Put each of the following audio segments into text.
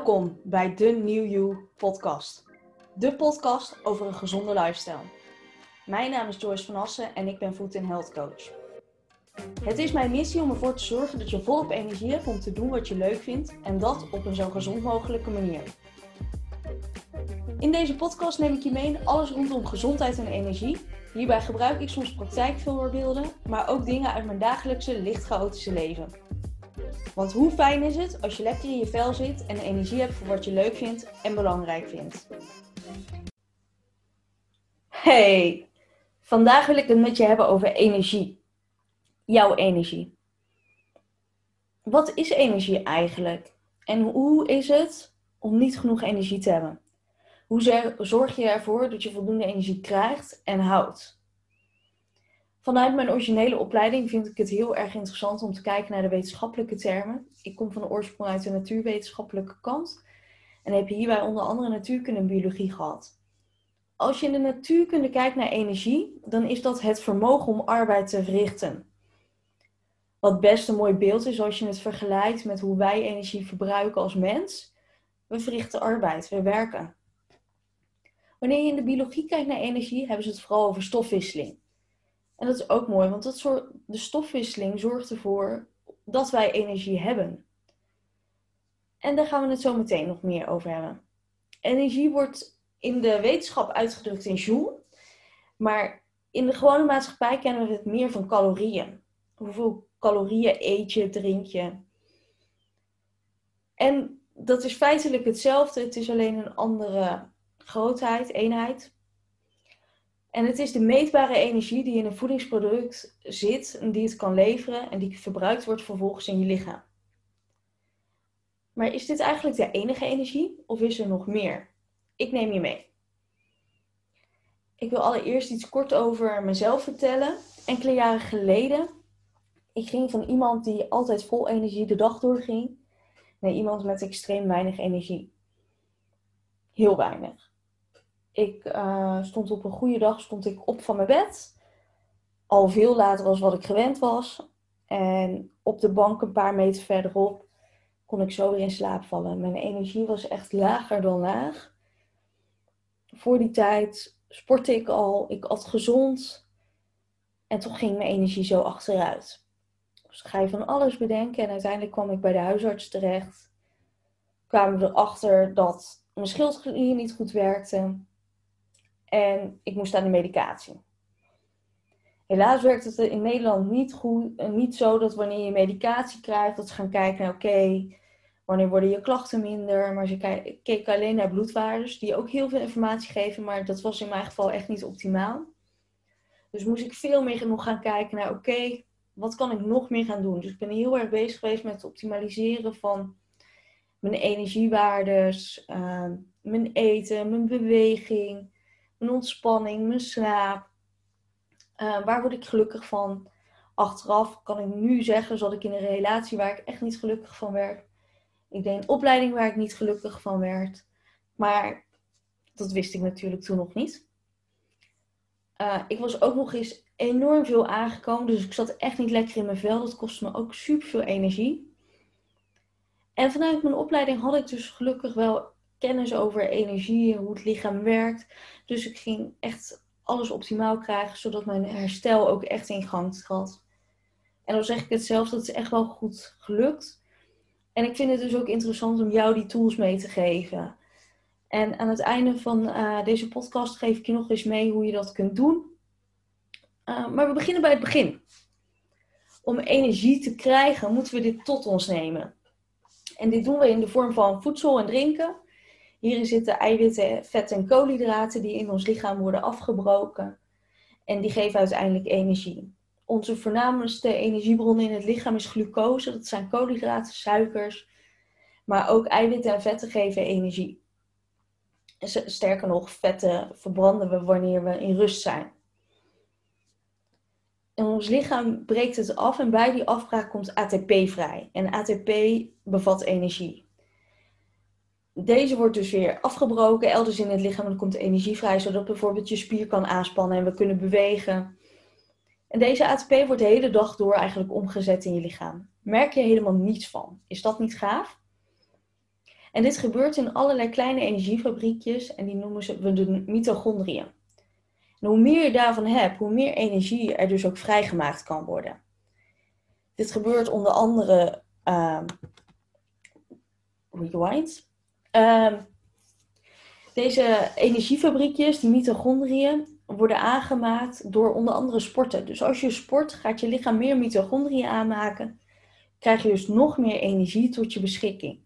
Welkom bij de New You podcast. De podcast over een gezonde lifestyle. Mijn naam is Joyce van Assen en ik ben Food Health Coach. Het is mijn missie om ervoor te zorgen dat je volop energie hebt om te doen wat je leuk vindt en dat op een zo gezond mogelijke manier. In deze podcast neem ik je mee in alles rondom gezondheid en energie. Hierbij gebruik ik soms praktijkvoorbeelden, maar ook dingen uit mijn dagelijkse licht chaotische leven. Want hoe fijn is het als je lekker in je vel zit en energie hebt voor wat je leuk vindt en belangrijk vindt. Hey, vandaag wil ik het met je hebben over energie. Jouw energie. Wat is energie eigenlijk? En hoe is het om niet genoeg energie te hebben? Hoe zorg je ervoor dat je voldoende energie krijgt en houdt? Vanuit mijn originele opleiding vind ik het heel erg interessant om te kijken naar de wetenschappelijke termen. Ik kom van de oorsprong uit de natuurwetenschappelijke kant en heb hierbij onder andere natuurkunde en biologie gehad. Als je in de natuurkunde kijkt naar energie, dan is dat het vermogen om arbeid te verrichten. Wat best een mooi beeld is als je het vergelijkt met hoe wij energie verbruiken als mens. We verrichten arbeid, we werken. Wanneer je in de biologie kijkt naar energie, hebben ze het vooral over stofwisseling. En dat is ook mooi, want dat soort, de stofwisseling zorgt ervoor dat wij energie hebben. En daar gaan we het zo meteen nog meer over hebben. Energie wordt in de wetenschap uitgedrukt in joule, maar in de gewone maatschappij kennen we het meer van calorieën. Hoeveel calorieën eet je, drink je? En dat is feitelijk hetzelfde, het is alleen een andere grootheid, eenheid. En het is de meetbare energie die in een voedingsproduct zit en die het kan leveren en die verbruikt wordt vervolgens in je lichaam. Maar is dit eigenlijk de enige energie of is er nog meer? Ik neem je mee. Ik wil allereerst iets kort over mezelf vertellen. Enkele jaren geleden, ik ging van iemand die altijd vol energie de dag doorging, naar iemand met extreem weinig energie. Heel weinig. Ik uh, stond op een goede dag stond ik op van mijn bed. Al veel later als wat ik gewend was. En op de bank een paar meter verderop kon ik zo weer in slaap vallen. Mijn energie was echt lager dan laag. Voor die tijd sportte ik al, ik at gezond. En toch ging mijn energie zo achteruit. Dus ga je van alles bedenken. En uiteindelijk kwam ik bij de huisarts terecht. Kwamen we erachter dat mijn schildklier niet goed werkte. En ik moest aan de medicatie. Helaas werkt het in Nederland niet, goed, eh, niet zo dat wanneer je medicatie krijgt, dat ze gaan kijken naar oké, wanneer worden je klachten minder. Maar ze keken alleen naar bloedwaardes, die ook heel veel informatie geven, maar dat was in mijn geval echt niet optimaal. Dus moest ik veel meer nog gaan kijken naar oké, wat kan ik nog meer gaan doen? Dus ik ben heel erg bezig geweest met het optimaliseren van mijn energiewaardes, uh, mijn eten, mijn beweging mijn ontspanning, mijn slaap. Uh, waar word ik gelukkig van? Achteraf kan ik nu zeggen, zat ik in een relatie waar ik echt niet gelukkig van werd. Ik deed een opleiding waar ik niet gelukkig van werd. Maar dat wist ik natuurlijk toen nog niet. Uh, ik was ook nog eens enorm veel aangekomen, dus ik zat echt niet lekker in mijn vel. Dat kostte me ook super veel energie. En vanuit mijn opleiding had ik dus gelukkig wel kennis over energie en hoe het lichaam werkt. Dus ik ging echt alles optimaal krijgen, zodat mijn herstel ook echt in gang trad. En dan zeg ik het zelf, dat is echt wel goed gelukt. En ik vind het dus ook interessant om jou die tools mee te geven. En aan het einde van uh, deze podcast geef ik je nog eens mee hoe je dat kunt doen. Uh, maar we beginnen bij het begin. Om energie te krijgen, moeten we dit tot ons nemen. En dit doen we in de vorm van voedsel en drinken. Hierin zitten eiwitten, vetten en koolhydraten die in ons lichaam worden afgebroken. En die geven uiteindelijk energie. Onze voornaamste energiebron in het lichaam is glucose. Dat zijn koolhydraten, suikers. Maar ook eiwitten en vetten geven energie. Sterker nog, vetten verbranden we wanneer we in rust zijn. En ons lichaam breekt het af en bij die afbraak komt ATP vrij. En ATP bevat energie. Deze wordt dus weer afgebroken, elders in het lichaam, er komt energie vrij, zodat bijvoorbeeld je spier kan aanspannen en we kunnen bewegen. En deze ATP wordt de hele dag door eigenlijk omgezet in je lichaam. Merk je helemaal niets van. Is dat niet gaaf? En dit gebeurt in allerlei kleine energiefabriekjes en die noemen ze we de mitochondriën. En hoe meer je daarvan hebt, hoe meer energie er dus ook vrijgemaakt kan worden. Dit gebeurt onder andere. Uh, rewind. Uh, deze energiefabriekjes, die mitochondriën, worden aangemaakt door onder andere sporten. Dus als je sport, gaat je lichaam meer mitochondriën aanmaken. Krijg je dus nog meer energie tot je beschikking.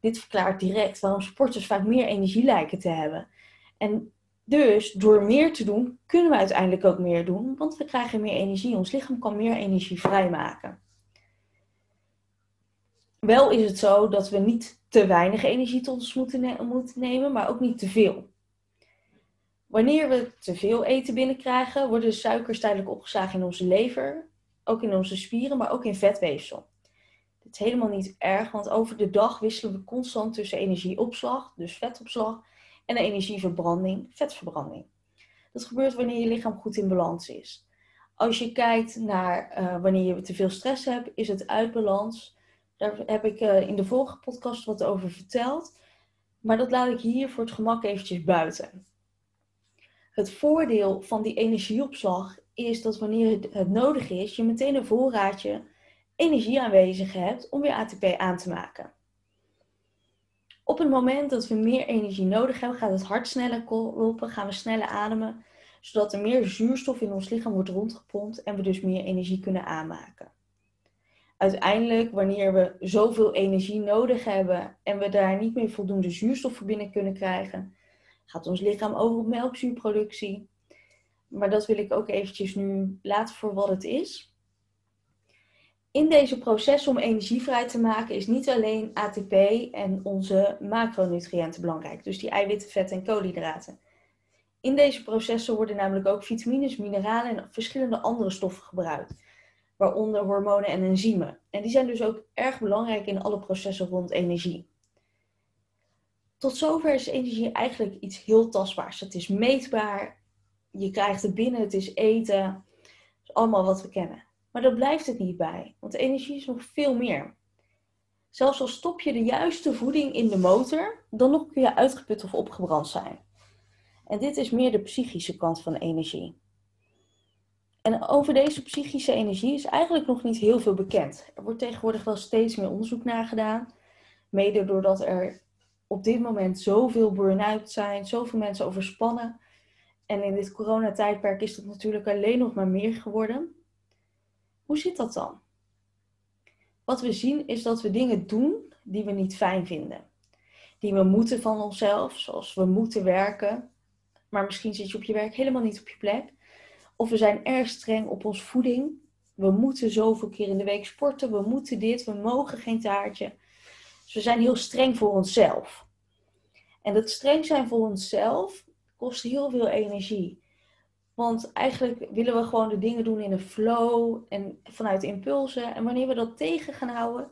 Dit verklaart direct waarom sporters vaak meer energie lijken te hebben. En dus door meer te doen, kunnen we uiteindelijk ook meer doen, want we krijgen meer energie. Ons lichaam kan meer energie vrijmaken. Wel is het zo dat we niet te weinig energie tot ons moeten, moeten nemen, maar ook niet te veel. Wanneer we te veel eten binnenkrijgen, worden de suikers tijdelijk opgeslagen in onze lever, ook in onze spieren, maar ook in vetweefsel. Dit is helemaal niet erg, want over de dag wisselen we constant tussen energieopslag, dus vetopslag, en energieverbranding, vetverbranding. Dat gebeurt wanneer je lichaam goed in balans is. Als je kijkt naar uh, wanneer je te veel stress hebt, is het uit balans. Daar heb ik uh, in de vorige podcast wat over verteld. Maar dat laat ik hier voor het gemak eventjes buiten. Het voordeel van die energieopslag is dat wanneer het nodig is, je meteen een voorraadje energie aanwezig hebt om weer ATP aan te maken. Op het moment dat we meer energie nodig hebben, gaat het hart sneller kloppen, gaan we sneller ademen, zodat er meer zuurstof in ons lichaam wordt rondgepompt en we dus meer energie kunnen aanmaken. Uiteindelijk, wanneer we zoveel energie nodig hebben en we daar niet meer voldoende zuurstof voor binnen kunnen krijgen, gaat ons lichaam over op melkzuurproductie. Maar dat wil ik ook eventjes nu laten voor wat het is in deze processen om energie vrij te maken is niet alleen ATP en onze macronutriënten belangrijk, dus die eiwitten, vetten en koolhydraten. In deze processen worden namelijk ook vitamines, mineralen en verschillende andere stoffen gebruikt, waaronder hormonen en enzymen. En die zijn dus ook erg belangrijk in alle processen rond energie. Tot zover is energie eigenlijk iets heel tastbaars. Het is meetbaar, je krijgt het binnen, het is eten, het is allemaal wat we kennen. Maar daar blijft het niet bij, want energie is nog veel meer. Zelfs al stop je de juiste voeding in de motor, dan nog kun je uitgeput of opgebrand zijn. En dit is meer de psychische kant van energie. En over deze psychische energie is eigenlijk nog niet heel veel bekend. Er wordt tegenwoordig wel steeds meer onderzoek naar gedaan. Mede doordat er op dit moment zoveel burn-out zijn, zoveel mensen overspannen. En in dit coronatijdperk is dat natuurlijk alleen nog maar meer geworden. Hoe zit dat dan? Wat we zien is dat we dingen doen die we niet fijn vinden. Die we moeten van onszelf, zoals we moeten werken. Maar misschien zit je op je werk helemaal niet op je plek. Of we zijn erg streng op ons voeding. We moeten zoveel keer in de week sporten. We moeten dit. We mogen geen taartje. Dus we zijn heel streng voor onszelf. En dat streng zijn voor onszelf kost heel veel energie. Want eigenlijk willen we gewoon de dingen doen in een flow en vanuit impulsen. En wanneer we dat tegen gaan houden,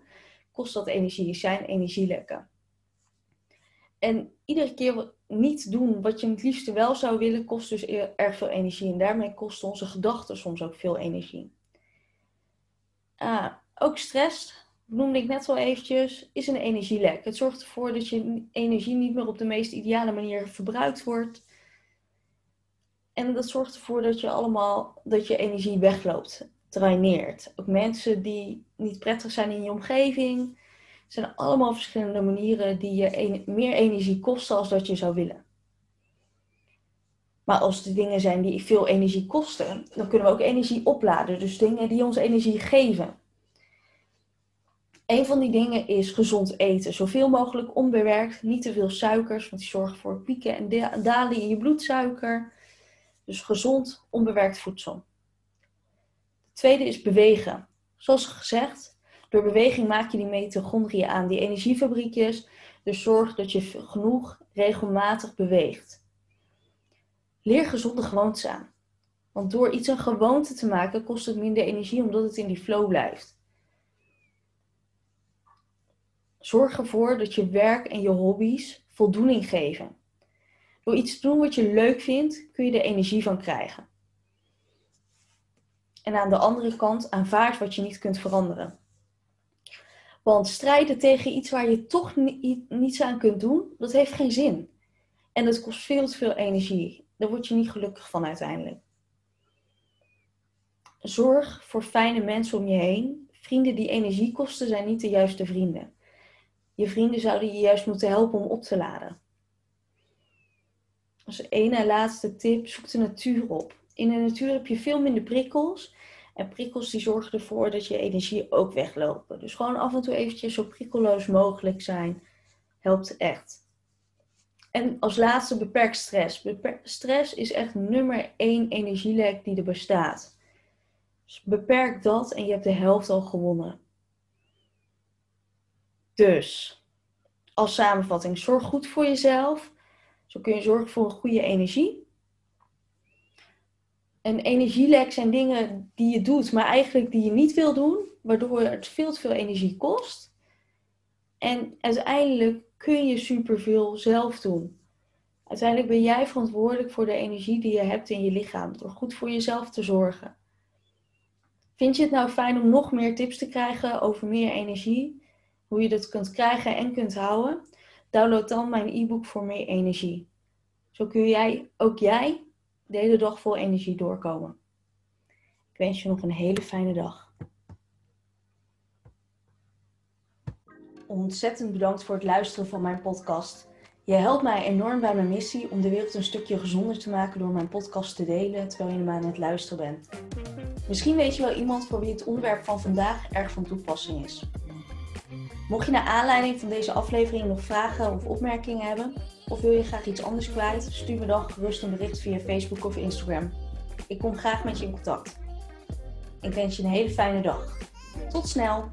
kost dat energie, zijn energielekken. En iedere keer niet doen wat je het liefste wel zou willen, kost dus erg veel energie. En daarmee kosten onze gedachten soms ook veel energie. Uh, ook stress, noemde ik net al eventjes, is een energielek. Het zorgt ervoor dat je energie niet meer op de meest ideale manier verbruikt wordt. En dat zorgt ervoor dat je allemaal, dat je energie wegloopt, draineert. Ook mensen die niet prettig zijn in je omgeving. Zijn allemaal verschillende manieren die je meer energie kosten als dat je zou willen. Maar als de dingen zijn die veel energie kosten, dan kunnen we ook energie opladen. Dus dingen die ons energie geven. Een van die dingen is gezond eten. Zoveel mogelijk onbewerkt, niet te veel suikers, want die zorgen voor pieken en dalen in je bloedsuiker. Dus gezond, onbewerkt voedsel. Het tweede is bewegen. Zoals gezegd, door beweging maak je die mitochondriën aan, die energiefabriekjes. Dus zorg dat je genoeg regelmatig beweegt. Leer gezonde gewoontes aan. Want door iets een gewoonte te maken kost het minder energie omdat het in die flow blijft. Zorg ervoor dat je werk en je hobby's voldoening geven. Door iets te doen wat je leuk vindt, kun je er energie van krijgen. En aan de andere kant aanvaard wat je niet kunt veranderen. Want strijden tegen iets waar je toch niets aan kunt doen, dat heeft geen zin. En dat kost veel te veel energie. Daar word je niet gelukkig van uiteindelijk. Zorg voor fijne mensen om je heen. Vrienden die energie kosten zijn niet de juiste vrienden. Je vrienden zouden je juist moeten helpen om op te laden. Als ene laatste tip, zoek de natuur op. In de natuur heb je veel minder prikkels. En prikkels die zorgen ervoor dat je energie ook weglopen. Dus gewoon af en toe eventjes zo prikkelloos mogelijk zijn, helpt echt. En als laatste beperk stress. stress is echt nummer één energielek die er bestaat. Dus beperk dat en je hebt de helft al gewonnen. Dus, als samenvatting, zorg goed voor jezelf. Zo kun je zorgen voor een goede energie. En energielek zijn dingen die je doet, maar eigenlijk die je niet wil doen, waardoor het veel te veel energie kost. En uiteindelijk kun je superveel zelf doen. Uiteindelijk ben jij verantwoordelijk voor de energie die je hebt in je lichaam, door goed voor jezelf te zorgen. Vind je het nou fijn om nog meer tips te krijgen over meer energie? Hoe je dat kunt krijgen en kunt houden? Download dan mijn e-book voor meer energie. Zo kun jij, ook jij, de hele dag vol energie doorkomen. Ik wens je nog een hele fijne dag. Ontzettend bedankt voor het luisteren van mijn podcast. Je helpt mij enorm bij mijn missie om de wereld een stukje gezonder te maken door mijn podcast te delen terwijl je hem aan het luisteren bent. Misschien weet je wel iemand voor wie het onderwerp van vandaag erg van toepassing is. Mocht je naar aanleiding van deze aflevering nog vragen of opmerkingen hebben, of wil je graag iets anders kwijt, stuur me dan gerust een bericht via Facebook of Instagram. Ik kom graag met je in contact. Ik wens je een hele fijne dag. Tot snel!